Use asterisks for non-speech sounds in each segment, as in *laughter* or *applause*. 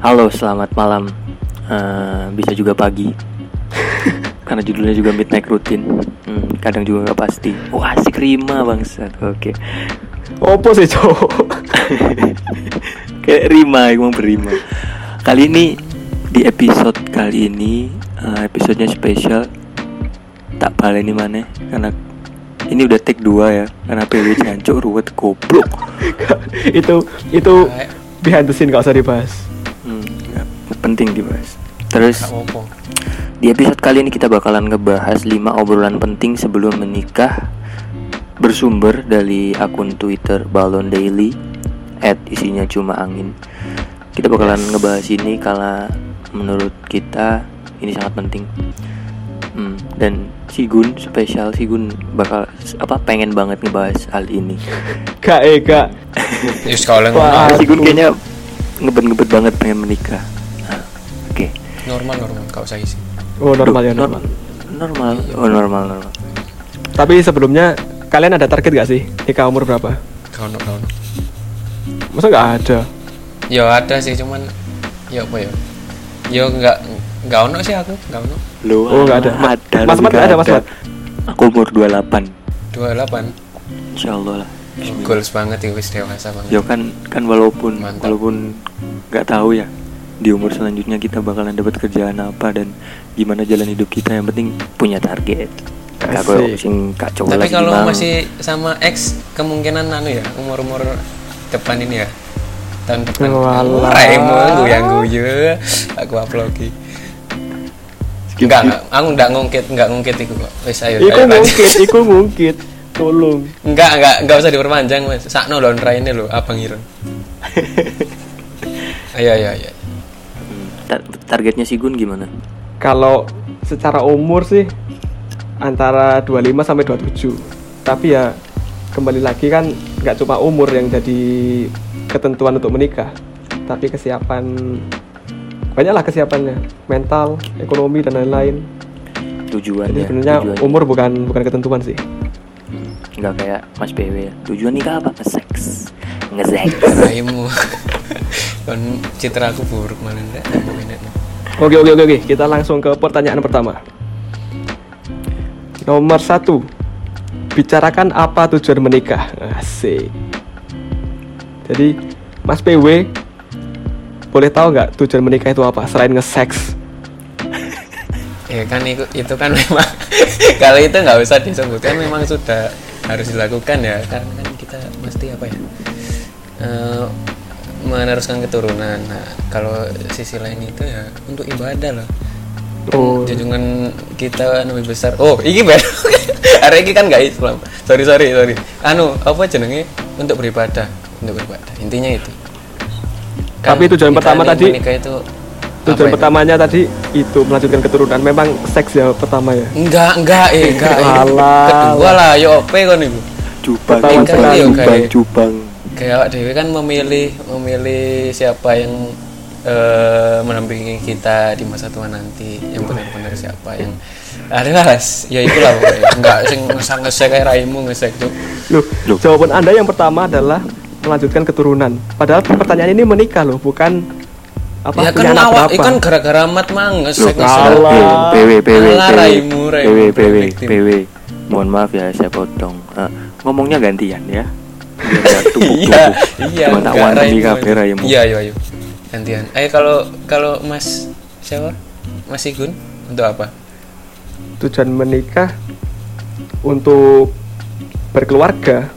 Halo, selamat malam. Eh, bisa juga pagi. *laughs* Karena judulnya juga midnight routine. Hmm, kadang juga nggak pasti. Wah, asik rima bangsat. Oke. Opo sih cowok? *laughs* Kayak rima, emang berima. Kali ini di episode kali ini eh, episodenya spesial. Tak balik ini mana? Karena ini udah take 2 ya. Karena PW jancuk ruwet goblok. *laughs* itu itu behind the scene gak usah dibahas. Penting dibahas. Terus? Di episode kali ini kita bakalan ngebahas 5 obrolan penting sebelum menikah. Bersumber dari akun Twitter Balon Daily At isinya cuma angin. Kita bakalan ngebahas ini karena menurut kita ini sangat penting. Hmm, dan si Gun spesial si Gun bakal apa pengen banget ngebahas hal ini. *laughs* Gak eh ngomong. si Gun kayaknya ngebet-ngebet banget pengen menikah. Normal normal kau usah isi Oh normal ya normal. Normal. Oh normal normal. Tapi sebelumnya kalian ada target gak sih nikah umur berapa? kau no Masa gak ada? ya ada sih cuman ya apa ya ya nggak nggak ono sih aku nggak ono Lu Oh, nggak ada. Ada. Mas Mat nggak ada, Mas Mat? Aku umur 28 dua delapan Insyaallah lah. goals banget ya wis dewasa banget Ya kan kan walaupun Mantap. walaupun nggak tahu ya di umur selanjutnya kita bakalan dapat kerjaan apa dan gimana jalan hidup kita yang penting punya target. Gak koyo Asik. sing kak coba tapi kalau mang. masih sama X kemungkinan anu ya umur umur depan ini ya tahun depan. Raimu guyang guyu aku upload Enggak, enggak, aku enggak ngungkit, enggak ngungkit iku kok. Wis ayo. Iku ngungkit, iku ngungkit. Tolong. Enggak, enggak, enggak usah diperpanjang, Mas. Sakno lho raine lho, Abang Irun. *laughs* ayo, ayo, ayo. Tar- targetnya si Gun gimana? Kalau secara umur sih antara 25 sampai 27. Tapi ya kembali lagi kan nggak cuma umur yang jadi ketentuan untuk menikah, tapi kesiapan banyaklah kesiapannya, mental, ekonomi dan lain-lain. Tujuannya. Jadi sebenarnya tujuannya. umur bukan bukan ketentuan sih. nggak kayak Mas PW ya. Tujuan nikah apa? Nge-sex. Nge-sex. *laughs* Kon citra aku buruk malah enggak. Oke oke oke oke, kita langsung ke pertanyaan pertama. Nomor satu, bicarakan apa tujuan menikah. Asik. Jadi, Mas PW, boleh tahu nggak tujuan menikah itu apa selain nge-sex? *laughs* Ya kan itu, itu kan memang *laughs* kalau itu nggak usah disebutkan memang sudah harus dilakukan ya karena kan kita mesti apa ya eh, meneruskan keturunan. Nah kalau sisi lain itu ya untuk ibadah loh. Oh, junjungan kita lebih besar oh ini baru *laughs* hari ini kan nggak Islam sorry sorry sorry anu apa jenenge untuk beribadah untuk beribadah intinya itu Tapi tujuan pertama tadi- menikah itu tujuan itu? pertamanya tadi itu melanjutkan keturunan. Memang seks ya pertama ya. enggak enggak eh enggak eh. *laughs* Alah. kedua lah yo ope kan ibu Cupang, cupang, cupang, kayak- dewi kan memilih memilih siapa yang eh, menampingi kita di masa tua nanti yang benar-benar siapa yang adalah ya itulah pokoknya enggak sing ngesek ngesek kayak raimu ngesek tuh Loh, Loh. jawaban Anda yang pertama adalah melanjutkan keturunan. Padahal pertanyaan ini menikah loh, bukan apa ya kan anak awak berapa. kan gara-gara mat mang ngesek ngesek PW, PW, PW, PW, PW. Mohon maaf ya, saya potong. Eh, ngomongnya gantian ya. Biar iya iya tak enggak, wantemi raimu. kabeh raimu. iya iya iya gantian ayo kalau kalau mas siapa mas Igun untuk apa Tujuan menikah untuk berkeluarga,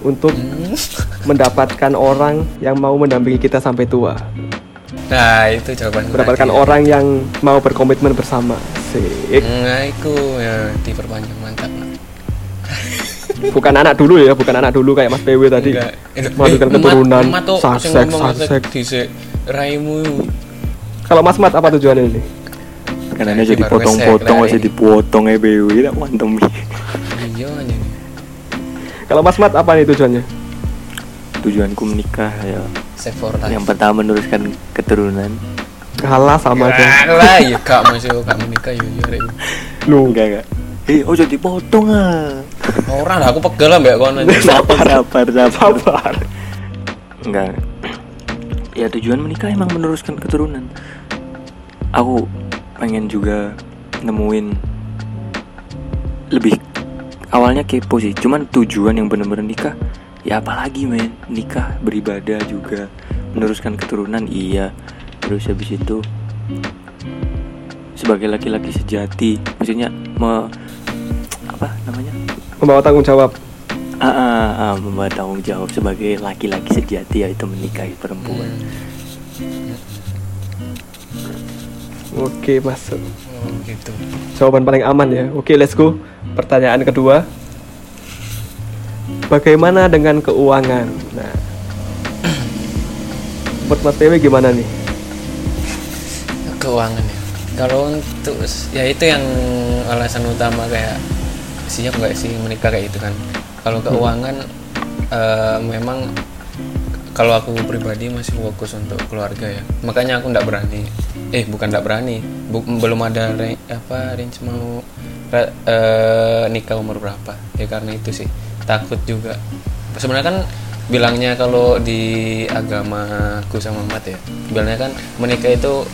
untuk Hmm. *laughs* mendapatkan orang yang mau mendampingi kita sampai tua, nah itu jawaban mendapatkan orang yang mau berkomitmen bersama. Sik. nah itu ya diperpanjang mantap *laughs* Bukan anak dulu ya, bukan anak dulu kayak Mas PW tadi. Eh, Melanjutkan eh, keturunan, saksek. dhisik, raimu Kalau Mas Mat apa tujuannya ini? Karena jadi potong-potong masih lah, dipotong ya PW, tak wantemi. iya nih Kalau Mas Mat apa nih tujuannya? Tujuanku menikah ya. Yang pertama meneruskan keturunan. Kalah sama aja. lah ya kak masih kak menikah ya ya raimu Lu Enggak enggak. Eh, oh jadi potong ah. Orang lah aku pegel lah mbak sabar, sabar, sabar. sabar. Enggak. ya tujuan menikah emang meneruskan keturunan. Aku pengen juga nemuin lebih awalnya kepo sih. Cuman tujuan yang bener-bener nikah ya apalagi men? Nikah beribadah juga meneruskan keturunan iya. Terus habis itu sebagai laki-laki sejati maksudnya me, apa namanya membawa tanggung jawab. Ah, ah, ah, membawa tanggung jawab sebagai laki-laki sejati yaitu menikahi perempuan. Oke masuk Oh, gitu. jawaban paling aman ya. Oke let's go. Pertanyaan kedua. Bagaimana dengan keuangan? Nah. *clears throat* Buat mas PW gimana nih? Keuangan ya. Kalau untuk ya itu yang alasan utama kayak siap nggak sih menikah kayak itu kan. Kalau keuangan eh, memang kalau aku pribadi masih fokus untuk keluarga ya. Makanya aku nggak berani. Eh bukan nggak berani. Bu- belum ada re- apa range mau ra- eh, nikah umur berapa. Ya karena itu sih takut juga. Sebenarnya kan bilangnya kalau di agamaku sama mat ya bilangnya kan menikah itu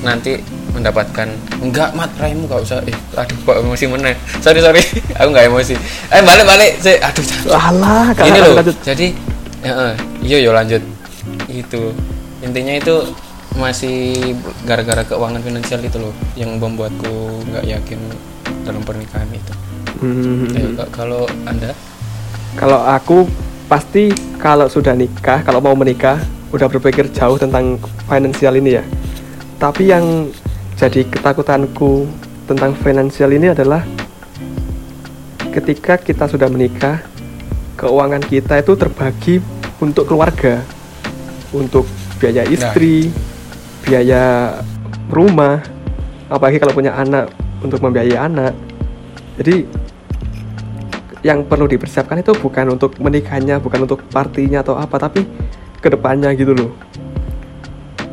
nanti mendapatkan enggak mat raimu gak usah. Eh aduh kok emosi mana sorry sorry. *laughs* Aku nggak emosi. Eh balik balik sih aduh alah kakak loh lanjut. jadi ya, eh, iya yo lanjut. Itu. Intinya itu masih gara-gara keuangan finansial itu loh yang membuatku nggak yakin dalam pernikahan itu. Hmm. Eh, kalau anda? Kalau aku pasti kalau sudah nikah, kalau mau menikah, udah berpikir jauh tentang finansial ini ya. Tapi yang jadi ketakutanku tentang finansial ini adalah ketika kita sudah menikah, keuangan kita itu terbagi untuk keluarga, untuk biaya istri, biaya rumah, apalagi kalau punya anak untuk membiayai anak. Jadi yang perlu dipersiapkan itu bukan untuk menikahnya, bukan untuk partinya atau apa, tapi ke depannya gitu loh.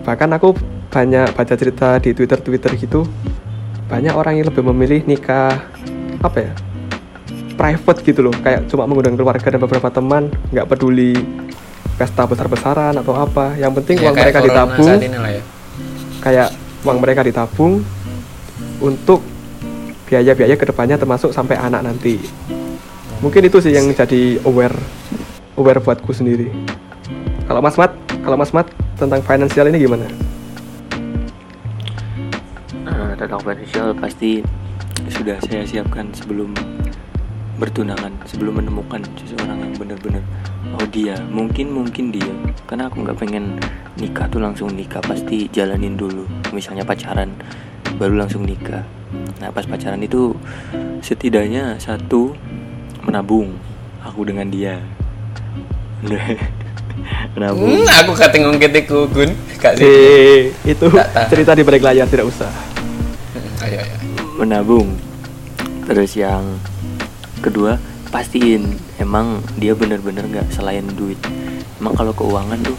Bahkan aku banyak baca cerita di Twitter-Twitter gitu, banyak orang yang lebih memilih nikah apa ya, private gitu loh, kayak cuma mengundang keluarga dan beberapa teman, nggak peduli pesta besar-besaran atau apa. Yang penting ya uang mereka ditabung, ya. Kayak uang mereka ditabung untuk biaya-biaya ke depannya termasuk sampai anak nanti. Mungkin itu sih yang jadi aware aware buatku sendiri. Kalau Mas Mat kalau Mas Mat tentang finansial ini gimana tentang finansial pasti sudah saya siapkan sebelum bertunangan sebelum menemukan seseorang yang benar-benar oh dia. Mungkin mungkin dia. Karena aku nggak pengen nikah tuh langsung nikah pasti jalanin dulu. Misalnya pacaran baru langsung nikah. Nah pas pacaran itu setidaknya satu menabung aku dengan dia. *laughs* Menabung. Hmm, aku katingung ketiku gun. Kak itu cerita di balik layar tidak usah Ayo ayo. menabung. Terus yang kedua pastiin emang dia bener-bener nggak selain duit. Emang kalau keuangan tuh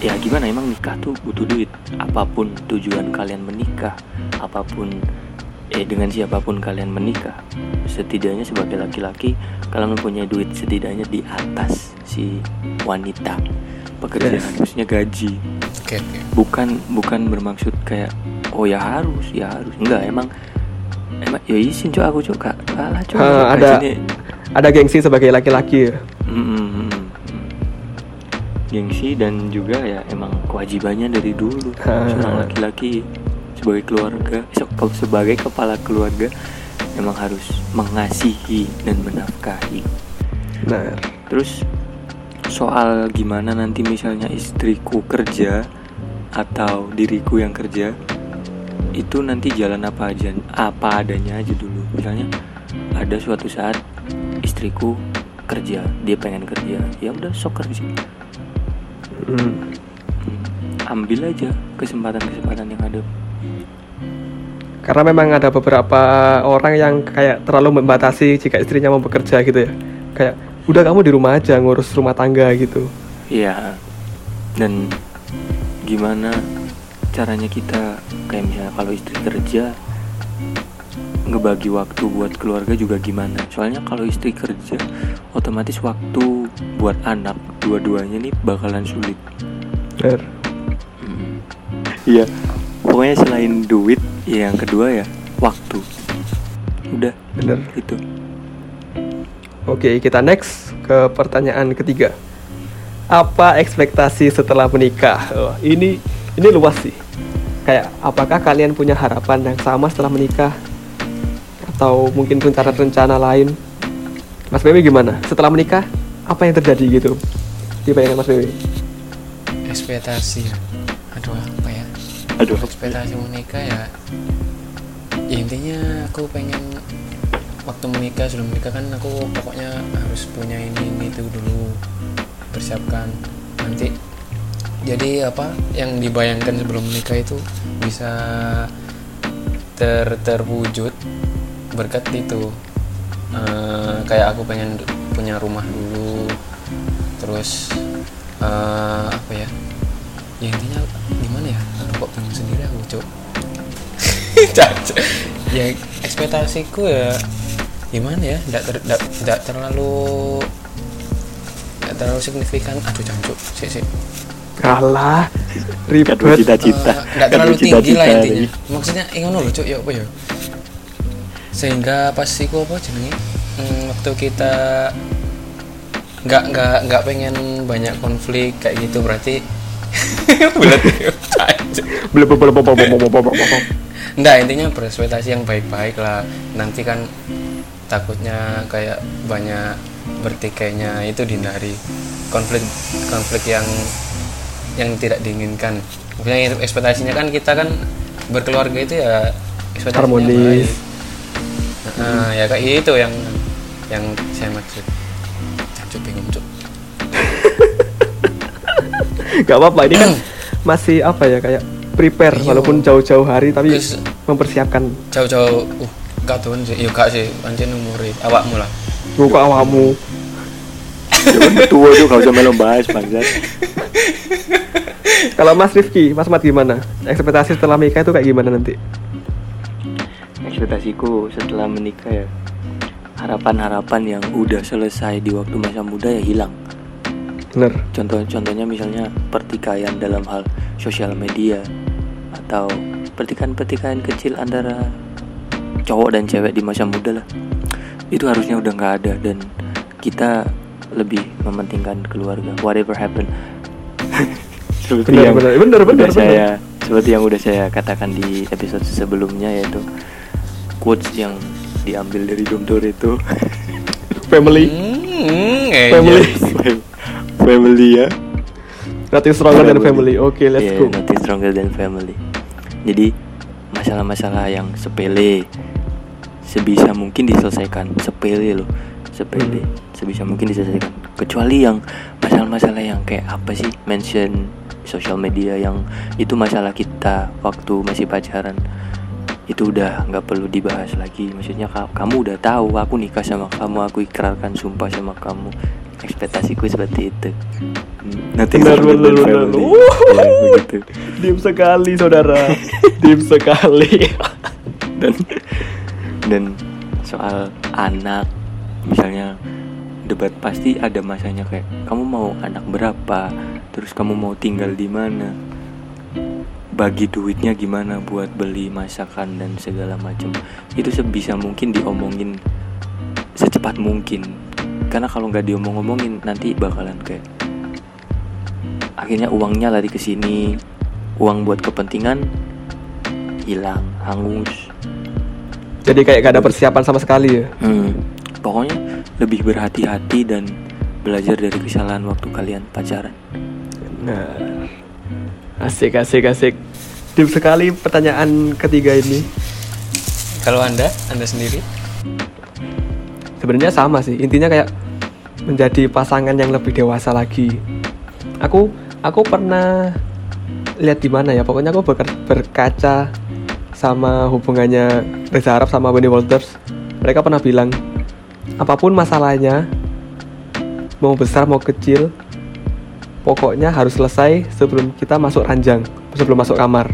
ya gimana emang nikah tuh butuh duit. Apa pun tujuan kalian menikah apa pun eh dengan siapa pun kalian menikah setidaknya sebagai laki-laki kalian mempunyai duit setidaknya di atas si wanita pekerjaan Yes. maksudnya gaji. Oke oke. bukan bukan bermaksud kayak oh ya harus ya harus. Enggak emang emang ya izin cok aku kak kalah cok Ha, ada gajinya- ada gengsi sebagai laki-laki ya? Mm, mm, mm, mm. gengsi dan juga ya emang kewajibannya dari dulu. Seorang laki-laki sebagai keluarga se- ke- sebagai kepala keluarga emang harus mengasihi dan menafkahi. Nah Terus soal gimana nanti misalnya istriku kerja atau diriku yang kerja itu nanti jalan apa aja apa adanya aja dulu. Misalnya ada suatu saat istriku kerja, dia pengen kerja, ya udah sok kerja. hmm. Hmm, Ambil aja kesempatan-kesempatan yang ada. karena memang ada beberapa orang yang kayak terlalu membatasi jika istrinya mau bekerja gitu ya kayak udah kamu di rumah aja ngurus rumah tangga gitu Iya. Dan gimana caranya kita kayak misalnya kalau istri kerja ngebagi waktu buat keluarga juga gimana? Soalnya kalau istri kerja otomatis waktu buat anak dua-duanya nih bakalan sulit. Bener. Iya. Pokoknya selain duit, ya yang kedua ya waktu. Udah, Bener. itu. Oke, kita next ke pertanyaan ketiga. Apa ekspektasi setelah menikah? Oh, ini ini luas sih. Kayak apakah kalian punya harapan yang sama setelah menikah? Atau mungkin rencana-rencana lain? Mas Bewi gimana? Setelah menikah, apa yang terjadi gitu? Dibayangkan Mas Bewi? ekspektasi ya aduh apa ya Aduh, ekspektasi menikah ya ya intinya aku pengen waktu menikah sebelum menikah kan aku pokoknya harus punya ini ini itu dulu persiapkan. Nanti jadi apa yang dibayangkan sebelum menikah itu bisa ter terwujud berkat itu. Eh, kayak aku pengen punya rumah dulu terus eh, apa ya ya intinya gimana ya Aduh, kok bingung sendiri aku cok *laughs* ya ekspektasiku ya gimana ya tidak ter, terlalu tidak terlalu signifikan aduh jancuk sih sih Kalah, ribet. cita-cita. nggak Gak terlalu tinggi lah cita-cita intinya lagi. maksudnya ingin loh cuk ya apa ya sehingga pas iku apa jenenge hmm, waktu kita nggak nggak nggak pengen banyak konflik kayak gitu berarti *laughs* bulat Cancuk. Belum belum belum belum belum belum belum belum. Nggak, intinya berekspektasi yang baik-baik lah. Nanti kan takutnya kayak banyak bertikainya itu dihindari. Konflik konflik yang yang tidak diinginkan. Maksudnya ekspektasinya kan kita kan berkeluarga itu ya ekspektasinya Harmonis. Nah, ya kayak itu yang yang saya maksud. Cuk bingung cuk. *laughs* Gak apa-apa ini kan *clears throat* masih apa ya kayak prepare Iya. walaupun jauh-jauh hari tapi Terus- mempersiapkan Jauh-jauh uh gak tuh sih, yuk gak sih, pancen umure awakmu lah. buka awakmu tua tuh gak usah melo bahas bangsat. kalau Mas Rifki Mas Mat gimana ekspektasi setelah menikah itu kayak gimana nanti Ekspektasiku setelah menikah ya harapan-harapan yang udah selesai di waktu masa muda ya hilang. bener Contoh contohnya misalnya pertikaian dalam hal sosial media atau pertikaian-pertikaian kecil antara cowok dan cewek di masa muda lah. Itu harusnya udah nggak ada dan kita lebih mementingkan keluarga. Whatever happen. *laughs* seperti Benar, yang benar, benar, benar, udah saya seperti yang udah saya katakan di episode sebelumnya yaitu quotes yang diambil dari Guntur itu. *laughs* Family. Hmm, family. *laughs* family ya. Nothing stronger than family. oke let's Yeah, go. nothing stronger than family. Jadi masalah-masalah yang sepele sebisa mungkin diselesaikan. Sepele loh, sepele. Hmm. Sebisa mungkin diselesaikan. Kecuali yang masalah-masalah yang kayak apa sih? Mention sosial media yang itu masalah kita waktu masih pacaran. Itu udah nggak perlu dibahas lagi. Maksudnya ka- kamu udah tahu aku nikah sama kamu, aku ikrarkan sumpah sama kamu. Ekspektasiku seperti itu. Nothing Benar, benar, benar. Ya, begitu. Dim sekali saudara Dim sekali dan *laughs* dan soal anak misalnya debat pasti ada masanya kayak kamu mau anak berapa? Terus kamu mau tinggal di mana? Bagi duitnya gimana buat beli masakan dan segala macam? Itu sebisa mungkin diomongin secepat mungkin. Karena kalau nggak diomong-omongin nanti bakalan kayak akhirnya uangnya lari ke sini uang buat kepentingan hilang hangus jadi kayak gak ada persiapan sama sekali ya? Hmm, pokoknya lebih berhati-hati dan belajar dari kesalahan waktu kalian pacaran. nah. Asik asik asik. Dim sekali pertanyaan ketiga ini. Kalau Anda, Anda sendiri? sebenarnya sama sih. Intinya kayak menjadi pasangan yang lebih dewasa lagi. Aku aku pernah lihat di mana ya. Pokoknya aku berka- berkaca sama hubungannya Reza Arab sama Wendy Walters mereka pernah bilang apa pun masalahnya mau besar mau kecil pokoknya harus selesai sebelum kita masuk ranjang sebelum masuk kamar.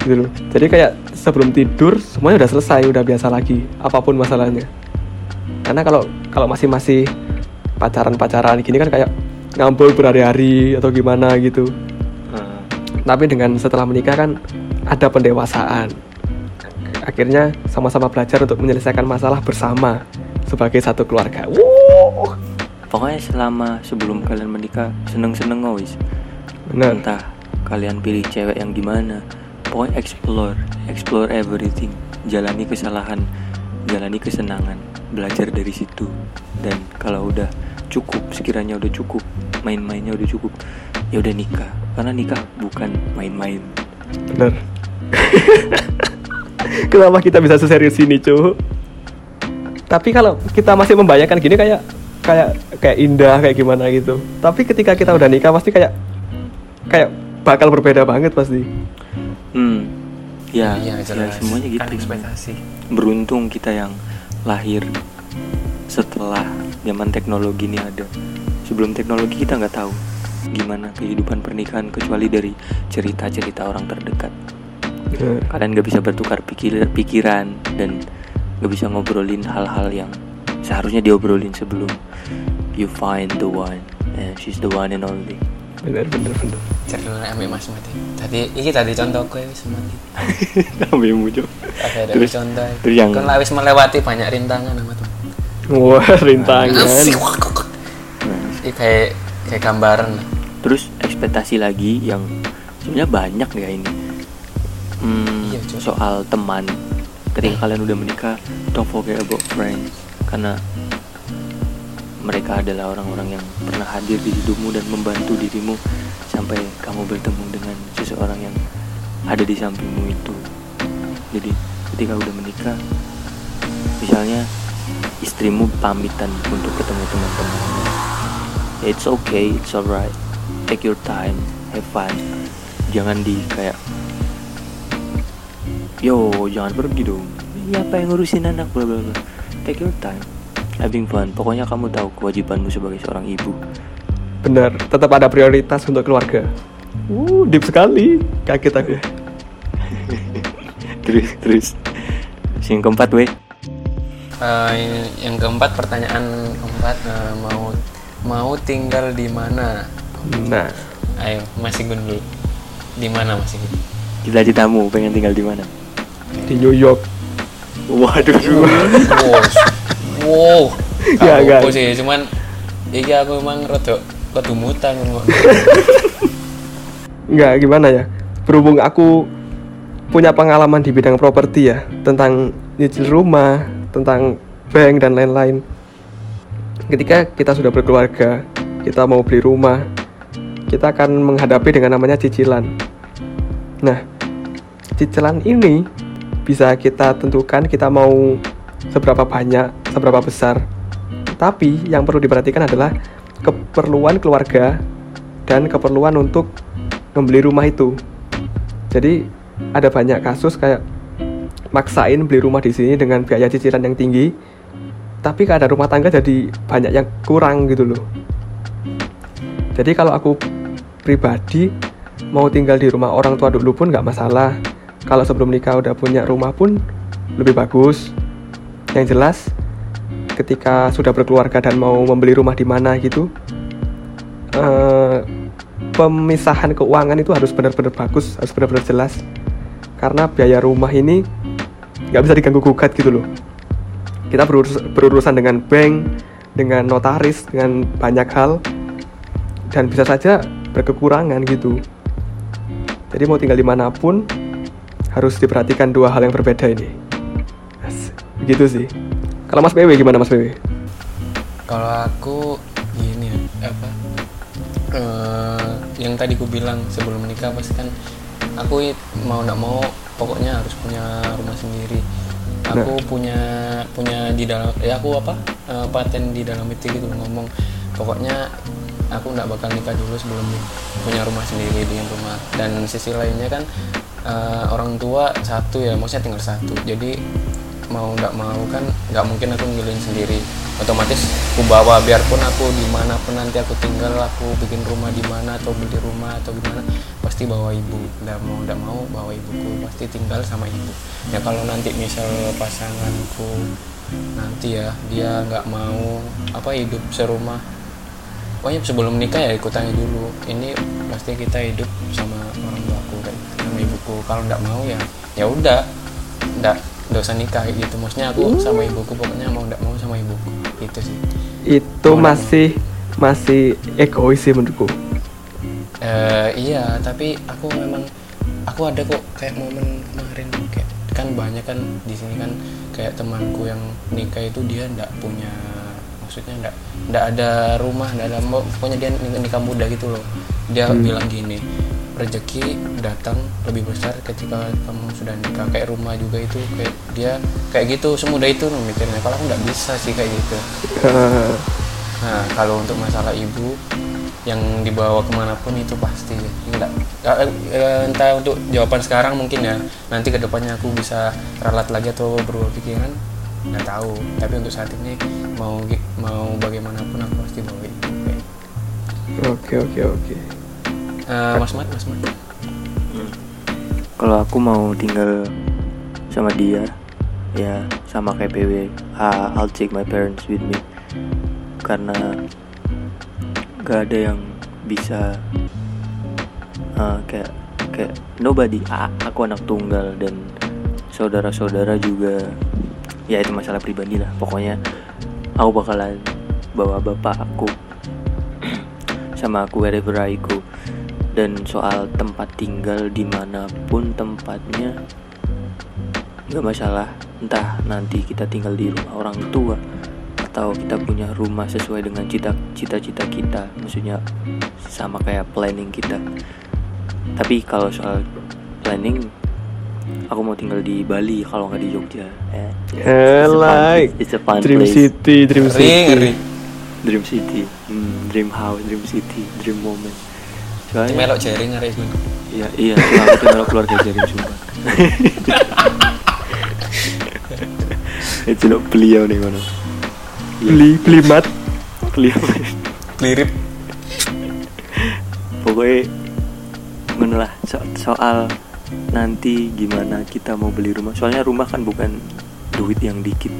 Gitu loh. Jadi kayak sebelum tidur semuanya udah selesai udah biasa lagi apa pun masalahnya. Karena kalau kalau masih masih pacaran pacaran gini kan kayak ngambul berhari-hari atau gimana gitu tapi dengan setelah menikah kan ada pendewasaan akhirnya sama-sama belajar untuk menyelesaikan masalah bersama sebagai satu keluarga Wuh, Pokoknya selama sebelum kalian menikah seneng-seneng wis. bener Entah kalian pilih cewek yang gimana. Pokoknya explore, explore everything. Jalani kesalahan, jalani kesenangan, belajar dari situ. Dan kalau udah cukup, sekiranya udah cukup, main-mainnya udah cukup, ya udah nikah. Karena nikah bukan main-main. bener *laughs* kenapa kita bisa seserius ini cu? Tapi kalau kita masih membayangkan gini kayak kayak kayak indah kayak gimana gitu. Tapi ketika kita udah nikah pasti kayak kayak bakal berbeda banget pasti. Hmm, ya, iya ya jelas. semuanya gitu. kan ekspektasi. Beruntung kita yang lahir setelah zaman teknologi ini ada. Sebelum teknologi kita nggak tahu gimana kehidupan pernikahan kecuali dari cerita-cerita orang terdekat. Kalian nggak bisa bertukar pikir pikiran dan nggak bisa ngobrolin hal-hal yang seharusnya diobrolin sebelum you find the one and she's the one and only. Bener bener bener cerita ambil mas mati. Tadi ini tadi contoh gue wis mati. *laughs* Sampai muncul. Terus- contoh. terus yang- kan wis melewati banyak rintangan sama tuh wah rintangan. Nah, ini kayak kayak gambaran. Terus ekspektasi lagi yang sebenarnya banyak ya ini. Hmm, Iya, soal teman. Ketika kalian udah menikah, don't forget about friends karena mereka adalah orang-orang yang pernah hadir di hidupmu dan membantu dirimu sampai kamu bertemu dengan seseorang yang ada di sampingmu itu. Jadi, ketika udah menikah, misalnya istrimu pamitan untuk ketemu teman-temannya it's okay it's alright. Take your time have fun. Jangan di kayak yo jangan pergi dong. Ini apa yang ngurusin anak bla bla bla. Take your time having fun. Pokoknya kamu tahu kewajibanmu sebagai seorang ibu. Bener tetap ada prioritas untuk keluarga. Uh deep sekali. Kaget aku. *laughs* Terus terus. Yang keempat weh Eh, yang keempat pertanyaan keempat eh, mau mau tinggal di mana? Nah. Ayo masih gun dulu. Di mana masih gun cita-citamu pengen tinggal di mana? Di New York. Waduh. Wow. Wow. Ya, Gak gak. apa sih? Cuman iki aku emang rodok kedumutan kok *laughs* nggak gimana ya? Berhubung aku punya pengalaman di bidang properti ya tentang nyicil rumah tentang bank dan lain-lain. Ketika kita sudah berkeluarga kita mau beli rumah kita akan menghadapi dengan namanya cicilan. Nah cicilan ini bisa kita tentukan kita mau seberapa banyak seberapa besar. Tapi yang perlu diperhatikan adalah keperluan keluarga dan keperluan untuk membeli rumah itu. Jadi ada banyak kasus kayak maksain beli rumah di sini dengan biaya cicilan yang tinggi, tapi keadaan rumah tangga jadi banyak yang kurang gitu loh. Jadi kalau aku pribadi mau tinggal di rumah orang tua dulu pun nggak masalah. Kalau sebelum nikah udah punya rumah pun lebih bagus. Yang jelas ketika sudah berkeluarga dan mau membeli rumah di mana gitu, eh, pemisahan keuangan itu harus benar-benar bagus, harus benar-benar jelas. Karena biaya rumah ini nggak bisa diganggu gugat gitu loh. Kita berurus- berurusan dengan bank, dengan notaris, dengan banyak hal, dan bisa saja berkekurangan gitu. Jadi mau tinggal di mana pun harus diperhatikan dua hal yang berbeda ini. Begitu sih. Kalau Mas PW gimana Mas PW? kalau aku gini apa eh, yang tadi ku bilang sebelum menikah pasti kan aku mau nggak mau pokoknya harus punya rumah sendiri. Aku punya punya di dalam ya aku apa eh, paten di dalam itu gitu ngomong. Pokoknya aku nggak bakal nikah dulu sebelum punya rumah sendiri dengan rumah. Dan sisi lainnya kan eh, orang tua satu ya maksudnya tinggal satu. Jadi mau nggak mau kan nggak mungkin aku ninggalin sendiri. Otomatis aku bawa biarpun aku di mana pun nanti aku tinggal aku bikin rumah di mana atau beli rumah atau gimana pasti bawa ibu. Nggak mau nggak mau bawa ibuku pasti tinggal sama ibu. Ya kalau nanti misal pasanganku nanti ya dia nggak mau apa hidup serumah. Pokoknya sebelum nikah ya ikut tanya dulu. Ini pasti kita hidup sama orang tuaku kayak gitu, sama ibuku. Kalau nggak mau ya ya udah. Nggak usah nikah kayak gitu. Maksudnya aku sama ibuku pokoknya mau nggak mau sama ibuku. Itu sih. Itu masih masih egois sih menurutku. Eh iya, tapi aku memang aku ada kok kayak momen kemarin kayak kan banyak kan di sini kan kayak temanku yang nikah itu dia ndak punya maksudnya ndak ndak ada rumah ndak ada mau- pokoknya dia nik- nikah muda gitu loh. Dia bilang gini rezeki datang lebih besar ketika kamu sudah nikah. Kayak rumah juga itu kayak dia kayak gitu. Semudah itu mikirnya. Kalau aku nggak bisa sih kayak gitu. *laughs* Nah, kalau untuk masalah ibu yang dibawa ke mana pun itu pasti. Enggak eh, entah untuk jawaban sekarang mungkin ya. Nanti ke depannya aku bisa ralat lagi atau berubah pikiran nggak tahu. Tapi untuk saat ini mau mau bagaimanapun aku pasti bawa ibu oke oke oke Eh, mas Mat Mas Mat. Kalau aku mau tinggal sama dia ya sama kayak PW I'll take my parents with me. Karena gak ada yang bisa ah, kayak kayak nobody. Ah, aku anak tunggal dan saudara-saudara juga ya itu masalah pribadi lah. Pokoknya aku bakalan bawa bapak aku *clears throat* sama aku wherever I go dan soal tempat tinggal di mana pun tempatnya nggak masalah. Entah nanti kita tinggal di rumah orang tua atau kita punya rumah sesuai dengan cita cita-cita kita. Maksudnya sama kayak planning kita. Tapi kalau soal planning aku mau tinggal di Bali kalau nggak di Jogja eh, Eh, it's fun- like it's a fun Dream place. City Dream City. ngeri. Dream City. Hmm, Dream House Dream City Dream Moment soalnya melok jaring hari ini Iya, iya, selamat tinggal keluarga jaring sumpah. Itu lo beliau nih mana? beli beli mat Beliau. klirip Pokoknya ngono lah so- soal nanti gimana kita mau beli rumah. Soalnya rumah kan bukan duit yang dikit.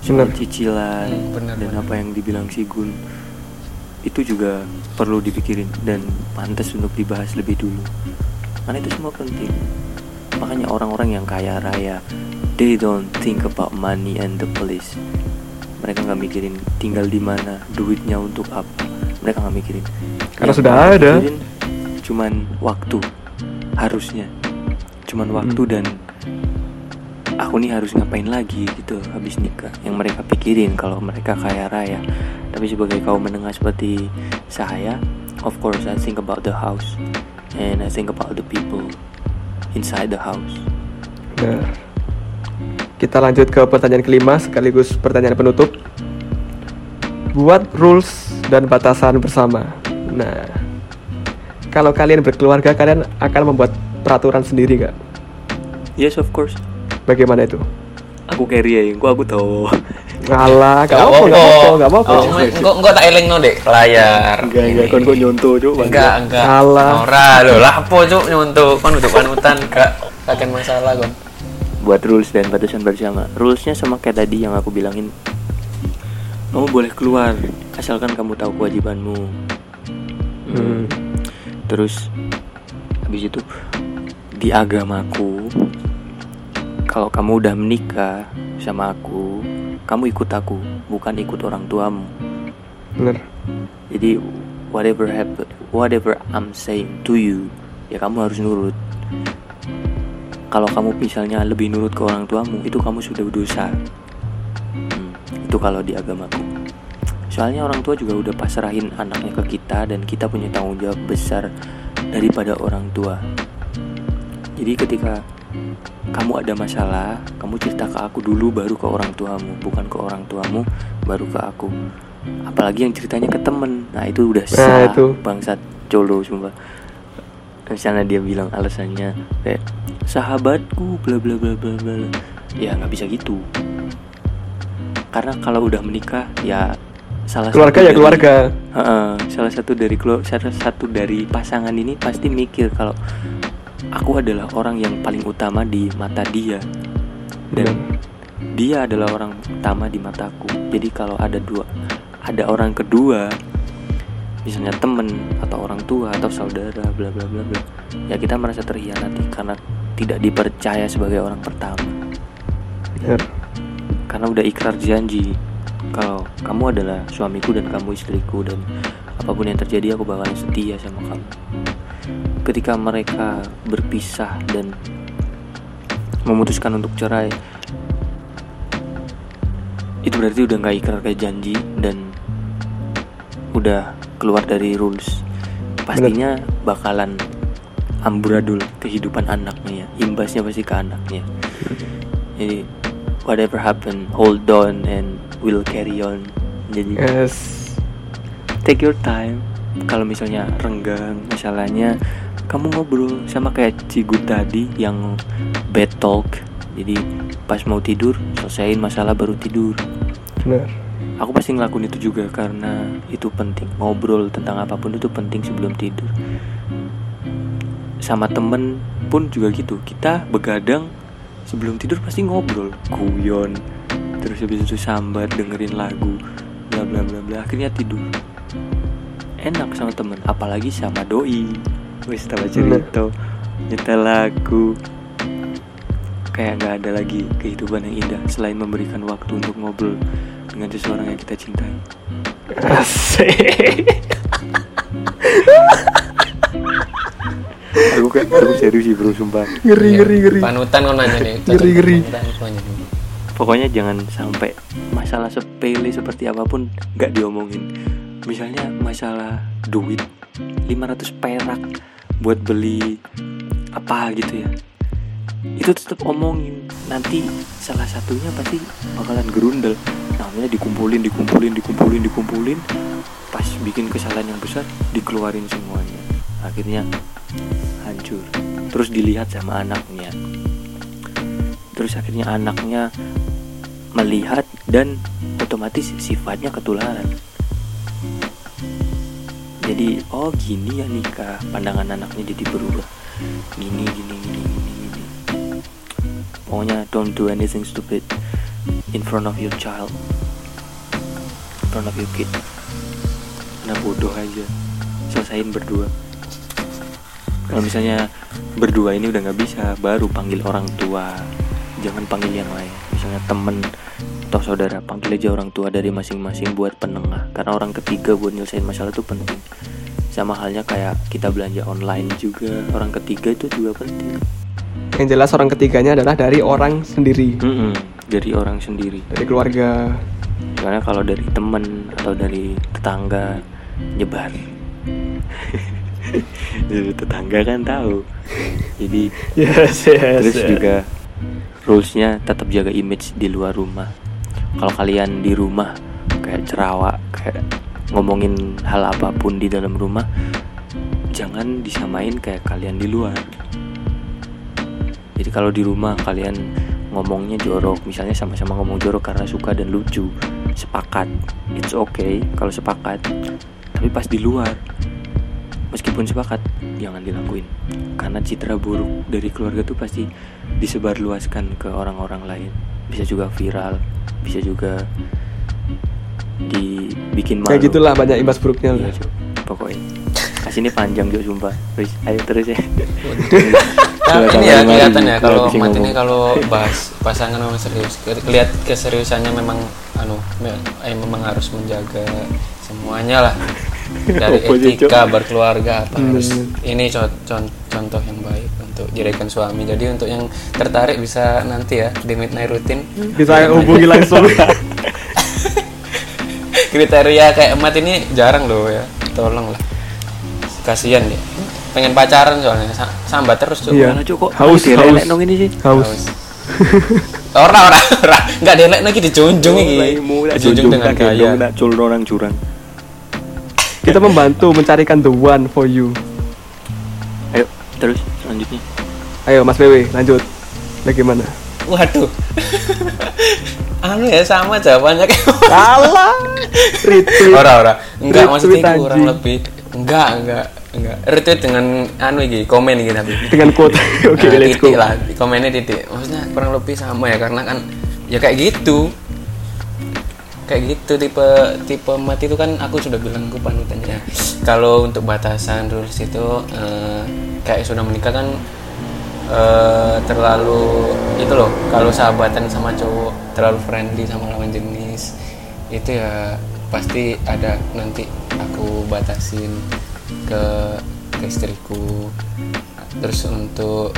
Bener. cicilan Hmm, bener, dan bener. apa yang dibilang si Gun itu juga perlu dipikirin dan pantas untuk dibahas lebih dulu. Karena itu semua penting. Makanya orang-orang yang kaya raya, they don't think about money and the place. Mereka nggak mikirin tinggal di mana, duitnya untuk apa. Mereka nggak mikirin. Karena Yang sudah ada. pikirin Cuman waktu, harusnya. Cuman waktu Hmm. dan aku nih harus ngapain lagi gitu habis nikah. Yang mereka pikirin kalau mereka kaya raya. Tapi sebagai kaum menengah seperti saya, of course I think about the house and I think about the people inside the house. Nah, kita lanjut ke pertanyaan kelima sekaligus pertanyaan penutup. Buat rules dan batasan bersama. Nah, kalau kalian berkeluarga, kalian akan membuat peraturan sendiri nggak? Yes, of course. Bagaimana itu? Aku carry kok aku tahu. Ngalah, gak apa-apa, gak apa-apa, gak apa-apa. Oh, enggak tak eleng no dek layar. Enggak, enggak, kon kok nyontoh, Cuk. Enggak, enggak. Salah. Ora lho, lah apa cuk nyuntuk kon untuk panutan gak akan masalah kon. buat rules dan batasan bersama rulesnya sama kayak tadi yang aku bilangin kamu boleh keluar asalkan kamu tahu kewajibanmu Hmm. terus habis itu di agamaku kalau kamu udah menikah sama aku kamu ikut aku bukan ikut orang tuamu. Bener. jadi whatever happen whatever I'm saying to you ya kamu harus nurut. Kalau kamu misalnya lebih nurut ke orang tuamu itu kamu sudah berdosa. Hmm, itu kalau di agamaku. Soalnya orang tua juga udah pasrahin anaknya ke kita dan kita punya tanggung jawab besar daripada orang tua. Jadi ketika kamu ada masalah kamu cerita ke aku dulu baru ke orang tuamu bukan ke orang tuamu baru ke aku. Apalagi yang ceritanya ke temen. Nah itu udah Nah, sah itu. bangsat colo sumpah. Misalnya dia bilang alasannya kayak sahabatku bla bla bla bla bla. Ya nggak bisa gitu. Karena kalau udah menikah ya salah Keluarga satu ya dari- keluarga. Heeh, salah satu dari salah satu dari pasangan ini pasti mikir kalau aku adalah orang yang paling utama di mata dia. Dan dia adalah orang utama di mataku. Jadi kalau ada dua ada orang kedua misalnya temen atau orang tua atau saudara bla bla bla bla ya kita merasa terhianati karena tidak dipercaya sebagai orang pertama. Benar. Karena udah ikrar janji kalau kamu adalah suamiku dan kamu istriku dan apa pun yang terjadi aku bakalan setia sama kamu ketika mereka berpisah dan memutuskan untuk cerai itu berarti udah nggak ikrar kayak janji dan udah keluar dari rules. Pastinya bakalan amburadul kehidupan anaknya ya. Imbasnya pasti ke anaknya. Jadi whatever happen hold on and will carry on. Jadi yes. take your time kalau misalnya renggang masalahnya kamu ngobrol sama kayak Cigu tadi yang bad talk. Jadi pas mau tidur selesaiin masalah baru tidur. Benar. Aku pasti ngelakuin itu juga karena itu penting. Ngobrol tentang apa pun itu penting sebelum tidur. Sama temen pun juga gitu. Kita begadang sebelum tidur pasti ngobrol. Guyon terus habis itu sambat dengerin lagu bla bla bla bla. Akhirnya tidur enak sama temen apalagi sama doi. Wis tahu cerita nyetel lagu. Kayak nggak ada lagi kehidupan yang indah selain memberikan waktu untuk ngobrol dengan seseorang yang kita cintai. Asik. Aku kan aku serius sih bro sumpah. Ngeri Iya. ngeri ngeri. Panutan kan nanya nih? Ngeri, ngeri. pokoknya jangan sampai masalah sepele seperti apa pun nggak diomongin misalnya masalah duit 500 perak buat beli apa gitu ya. Itu tetap omongin. Nanti salah satunya pasti bakalan gerundel. Namanya dikumpulin dikumpulin dikumpulin dikumpulin. Pas bikin kesalahan yang besar dikeluarin semuanya. Akhirnya hancur. Terus dilihat sama anaknya. Terus akhirnya anaknya melihat dan otomatis sifatnya ketularan jadi oh gini ya nikah. Pandangan anaknya jadi berubah. Gini gini gini gini gini. Pokoknya don't do anything stupid in front of your child. In front of your kid. Nah bodoh aja. Selesain berdua. Kalau misalnya berdua ini udah nggak bisa baru panggil orang tua. Jangan panggil yang lain. Misalnya temen atau saudara panggil aja orang tua dari masing-masing buat penengah. Karena orang ketiga buat nyelesain masalah itu penting. Sama halnya kayak kita belanja online juga. Orang ketiga itu juga penting. Yang jelas orang ketiganya adalah dari orang sendiri. Mm-mm, dari orang sendiri. Dari keluarga. Karena kalau dari temen atau dari tetangga nyebar? *laughs* Dari tetangga kan tahu. Jadi yes yes, terus juga rulesnya tetap jaga image di luar rumah kalau kalian di rumah kayak cerawak kayak ngomongin hal apa pun di dalam rumah jangan disamain kayak kalian di luar. Jadi kalau di rumah kalian ngomongnya jorok misalnya sama-sama ngomong jorok karena suka dan lucu sepakat it's okay kalau sepakat. Tapi pas di luar meskipun sepakat jangan dilakuin. Karena citra buruk dari keluarga tuh pasti disebarluaskan ke orang-orang lain bisa juga viral bisa juga dibikin malu. kayak gitulah banyak imbas buruknya Iya, pokoknya. Kasih ini panjang juga sumpah. Terus ayo terus ya. Nah, ini ya kelihatan ya kalau kalau bisa Mat ini kalau bahas pasangan memang serius. Lihat keseriusannya memang anu eh, memang harus menjaga semuanya lah. Dari etika berkeluarga apa Hmm. harus. Ini co- con- contoh yang baik untuk jadikan suami. Jadi untuk yang tertarik bisa nanti ya di midnight rutin bisa hubungi langsung *laughs* kriteria kayak emat ini jarang loh ya. Tolong lah. Kasihan dia. Pengen pacaran soalnya Sa- sambat terus tuh. Iya. Kok Haus, haus. nong ini sih haus *laughs* Ora ora ora, enggak delek lagi dijunjung iki. Dijunjung dengan gaya. nak cul orang curang kita membantu mencarikan the one for you terus selanjutnya ayo mas Wewe lanjut bagaimana Waduh. *laughs* anu ya sama jawabannya kayak salah retweet ora ora. Enggak maksudnya kurang anjing. lebih. Enggak, enggak, enggak. Retweet dengan anu iki, komen iki tapi. dengan quote *laughs* *laughs* oke Nah, let's go titik lah, komennya titik. Maksudnya kurang lebih sama ya karena kan ya kayak gitu. Kayak gitu tipe tipe mati itu kan aku sudah bilang aku panutannya kalau untuk batasan rules itu eh, kayak sudah menikah kan eh, terlalu itu loh kalau sahabatan sama cowok terlalu friendly sama lawan jenis itu ya pasti ada nanti aku batasin ke, ke istriku. Terus untuk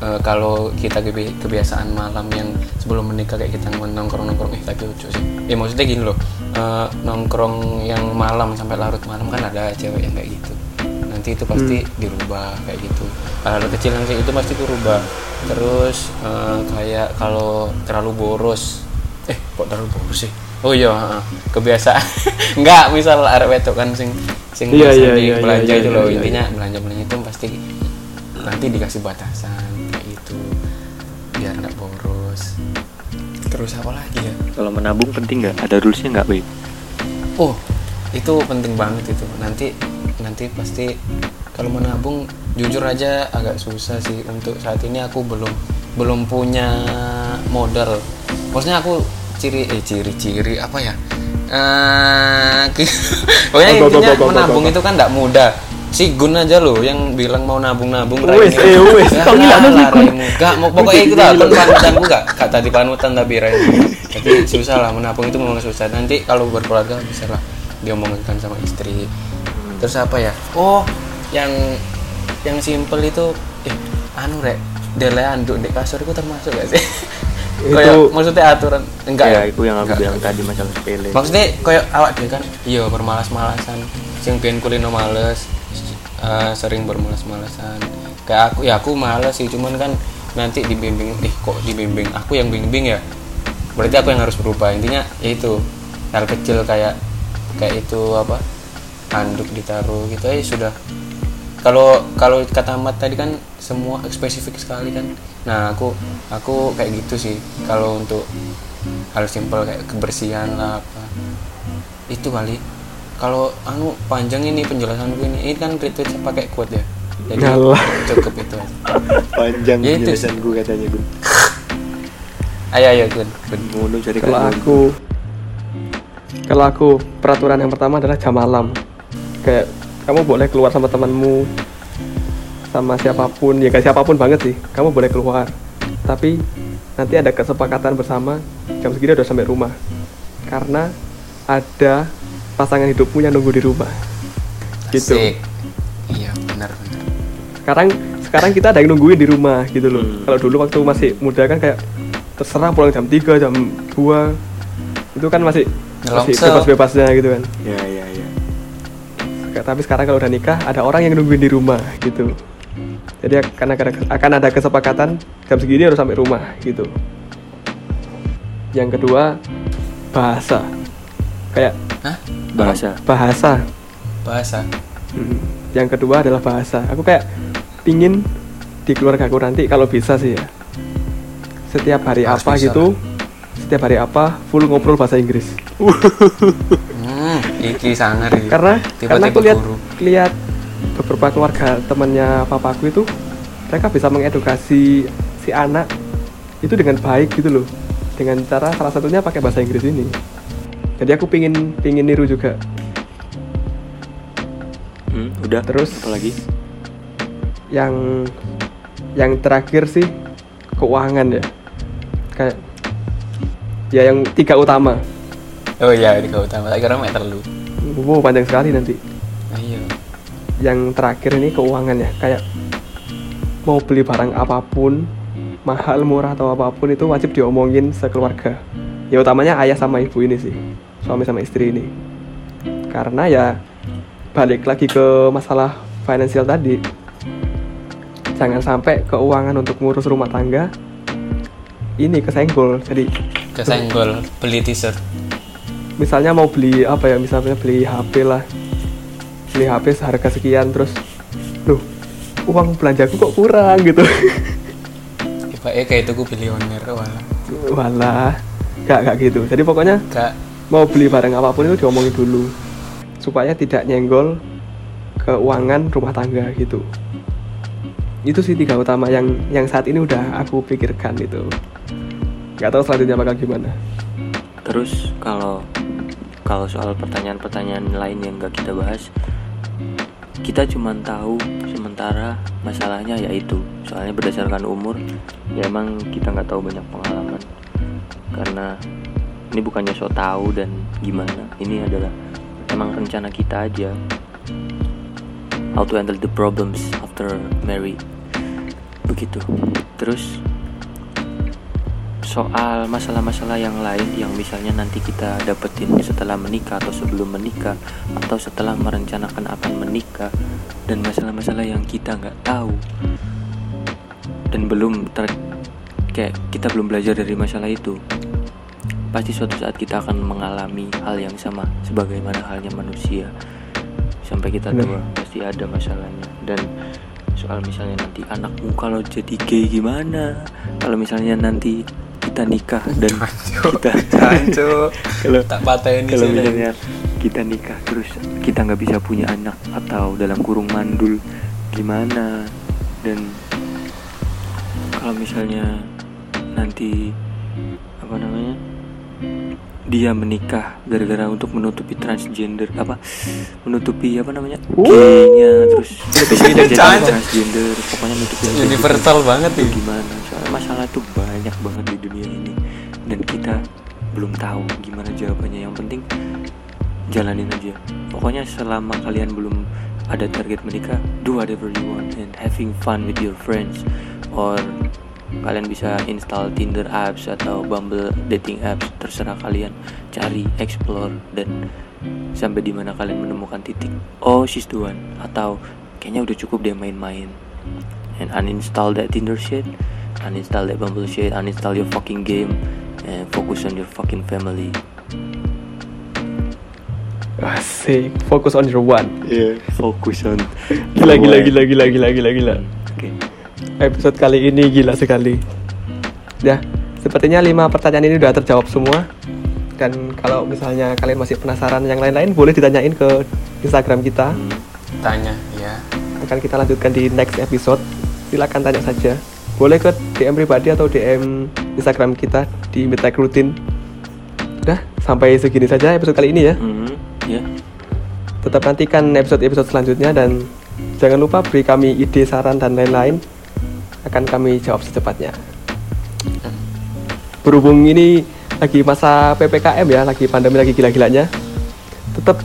eh, kalau kita kebi- kebiasaan malam yang sebelum menikah kayak kita nongkrong nongkrong eh tapi lucu sih. Ya maksudnya gini loh eh, nongkrong yang malam sampai larut malam kan ada cewek yang kayak gitu. Nanti itu pasti dirubah kayak gitu. Hal kecil yang kayak itu pasti dirubah terus eh, kayak kalau terlalu boros. Eh kok terlalu boros sih? Oh iya kebiasaan. *laughs* Enggak misal arek wedok kan sing sing Iya, iya, di iya, belanja iya, itu iya, loh. iya, intinya belanja belanja itu pasti nanti dikasih batasan terus apa lagi ya Kalau menabung penting nggak? Ada rulesnya nggak, Wei? Oh, itu penting banget itu. Nanti nanti pasti kalau menabung jujur aja agak susah sih untuk saat ini aku belum belum punya modal. Maksudnya aku ciri eh ciri-ciri apa ya? Eh *laughs* pokoknya apa, intinya menabung itu kan tidak mudah. Si Gun aja loh yang bilang mau nabung-nabung Wes, eh, wes, kau gila lah, tuh si Gun. Raimu. Gak, mau pokoknya itu lah kan panutanku gak, gak tadi panutan tapi Rai. Jadi susah lah menabung itu memang susah. Nanti kalau berkeluarga bisa lah diomongkan sama istri. Terus apa ya? Oh, yang yang simple itu eh anu rek dele anduk di kasur itu termasuk gak sih? Itu- Kayak maksudnya aturan enggak ya, itu yang aku Enggak. bilang tadi masalah sepele. Maksudnya kayak awak dia kan iya bermalas-malasan sing pengen kulino males eh, sering bermalas-malasan. Kayak aku ya aku males sih cuman kan nanti dibimbing eh kok dibimbing? Aku yang bimbing ya? Berarti aku yang harus berubah. Intinya ya itu hal kecil kayak kayak itu apa handuk ditaruh gitu ya sudah. Kalau kalau kata Ahmad tadi kan semua spesifik sekali kan. Nah aku aku kayak gitu sih. Kalau untuk hal simpel kayak kebersihan lah apa itu kali kalau anu panjang ini penjelasan gue ini. Ini kan retweet pakai quote ya. Jadi Ngalah. cukup itu aja. Panjang Ya, itu. penjelasan gue katanya, Gun. ayo ayo Gun. Gun. Ngono cari kalau aku kalau aku peraturan yang pertama adalah jam malam. Kayak kamu boleh keluar sama temanmu sama siapa pun. Ya kayak siapa pun banget sih. Kamu boleh keluar. Tapi nanti ada kesepakatan bersama jam segini udah sampai rumah. Karena ada pasangan hidupmu yang nunggu di rumah. Gitu. Asik. iya benar benar. Sekarang sekarang kita ada yang nungguin di rumah gitu loh. Hmm. kalau dulu waktu masih muda kan kayak terserah pulang jam 3 jam 2 itu kan masih masih bebas-bebasnya gitu kan. Ya, ya, ya. Tapi sekarang kalau udah nikah ada orang yang nungguin di rumah gitu. Jadi akan ada, akan ada kesepakatan jam segini harus sampai rumah gitu. Yang kedua bahasa. Kayak Hah? Bahasa. bahasa bahasa Hmm. yang kedua adalah bahasa aku kayak pingin di keluarga aku nanti kalau bisa sih ya setiap hari Harus apa bisa gitu setiap hari apa full ngobrol bahasa Inggris hmm iki sangar iki. karena karena aku lihat guru. lihat beberapa keluarga temannya papaku itu mereka bisa mengedukasi si anak itu dengan baik gitu loh dengan cara salah satunya pakai bahasa Inggris ini jadi aku pingin pingin niru juga. Hmm, udah. Terus? apa lagi? yang yang terakhir sih keuangan ya. Kayak ya yang tiga utama. Oh iya kau utama. Tak kira mek terlalu wow panjang sekali nanti. Ayo yang terakhir ini keuangan ya. Kayak mau beli barang apa pun mahal murah atau apa pun itu wajib diomongin sekeluarga ya utamanya ayah sama ibu ini sih. Suami sama istri ini. Karena ya balik lagi ke masalah finansial tadi. Jangan sampai keuangan untuk ngurus rumah tangga ini kesenggol. Jadi kesenggol beli t-shirt. misalnya mau beli apa ya misalnya beli HP lah. Beli HP seharga sekian terus loh uang belanjaku kok kurang? *laughs* gitu. Eh kayak itu gue bilioner wala walah gak gak gitu. Jadi pokoknya gak. mau beli barang apa pun itu diomongin dulu. Supaya tidak nyenggol keuangan rumah tangga gitu. Itu sih tiga utama yang yang saat ini udah aku pikirkan itu. Nggak tahu selanjutnya bakal gimana. Terus kalau kalau soal pertanyaan-pertanyaan lain yang nggak kita bahas, kita cuma tahu sementara masalahnya yaitu soalnya berdasarkan umur ya emang kita nggak tahu banyak pengalaman karena ini bukannya so tahu dan gimana. Ini adalah emang rencana kita aja. How to handle the problems after married begitu. Terus soal masalah-masalah yang lain yang misalnya nanti kita dapetin setelah menikah atau sebelum menikah atau setelah merencanakan akan menikah dan masalah-masalah yang kita nggak tahu dan belum ter kayak kita belum belajar dari masalah itu pasti suatu saat kita akan mengalami hal yang sama sebagaimana halnya manusia. Sampai kita tua pasti ada masalahnya. Dan soal misalnya nanti anakmu kalau jadi gay gimana? Kalau misalnya nanti kita nikah dan *laughs* kita Jancu. *laughs* kalau tak patahin kalau misalnya kita nikah terus kita nggak bisa punya anak atau dalam kurung mandul gimana? Dan kalau misalnya nanti apa namanya dia menikah gara-gara untuk menutupi transgender apa menutupi apa namanya gaynya terus *laughs* Jangan. transgender pokoknya nutupi yang kayak gitu. Universal banget itu nih. gimana? Soalnya masalah tuh banyak banget di dunia ini. Dan kita belum tahu gimana jawabannya. Yang penting jalanin aja. Pokoknya selama kalian belum ada target menikah do whatever you want and having fun with your friends or kalian bisa install Tinder apps atau Bumble dating apps terserah kalian cari explore dan sampai di mana kalian menemukan titik oh she's the one atau kayaknya udah cukup dia main-main and uninstall that Tinder shit, uninstall that Bumble shit, uninstall your fucking game, and focus on your fucking family. Asik, fokus on your one. Yeah, focus on. Gila gila gila gila gila gila gila. Oke. Episode kali ini gila sekali. Ya, sepertinya lima pertanyaan ini udah terjawab semua. Dan kalau misalnya kalian masih penasaran yang lain-lain boleh ditanyain ke Instagram kita. Tanya, ya. Akan kita lanjutkan di next episode. Silakan tanya saja. Boleh ke DM pribadi atau DM Instagram kita di Midnight Rutin. Udah, sampai segini saja episode kali ini ya. hmm, ya. Tetap nantikan episode-episode selanjutnya dan jangan lupa beri kami ide, saran, dan lain-lain. Akan kami jawab secepatnya. Berhubung ini lagi masa PPKM ya, lagi pandemi lagi gila-gilanya. Tetap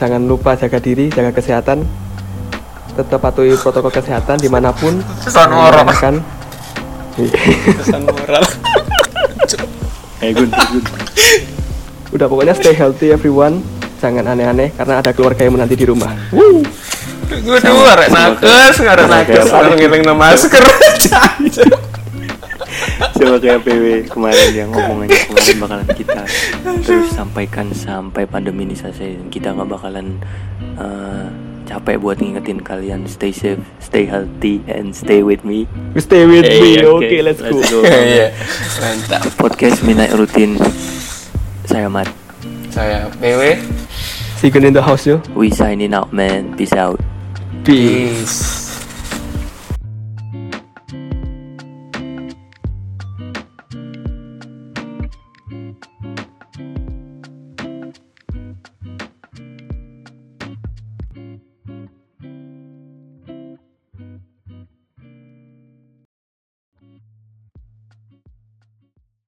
jangan lupa jaga diri, jaga kesehatan. Tetap patuhi protokol kesehatan di mana pun. Pesan meremehkan. Pesan moral. *laughs* Eh, Gun, Gun. Udah pokoknya stay healthy everyone. Jangan aneh-aneh karena ada keluarga yang menanti di rumah. Gue dulu arek nakes, ngarep Sama nakes, orang ngiling no masker. Coba kayak PW kemarin yang omongannya *laughs* kemarin bakalan kita terus sampaikan sampai pandemi ini selesai. Kita nggak bakalan eh, capek buat ngingetin kalian stay safe, stay healthy, and stay with me. Stay with me. Eh, Oke, let's go. Iya, *laughs* mantap. Podcast Midnight Rutin. Saya Mat. Saya PW. See you in the house yo. We signing out, man. Peace out. Peace. Peace.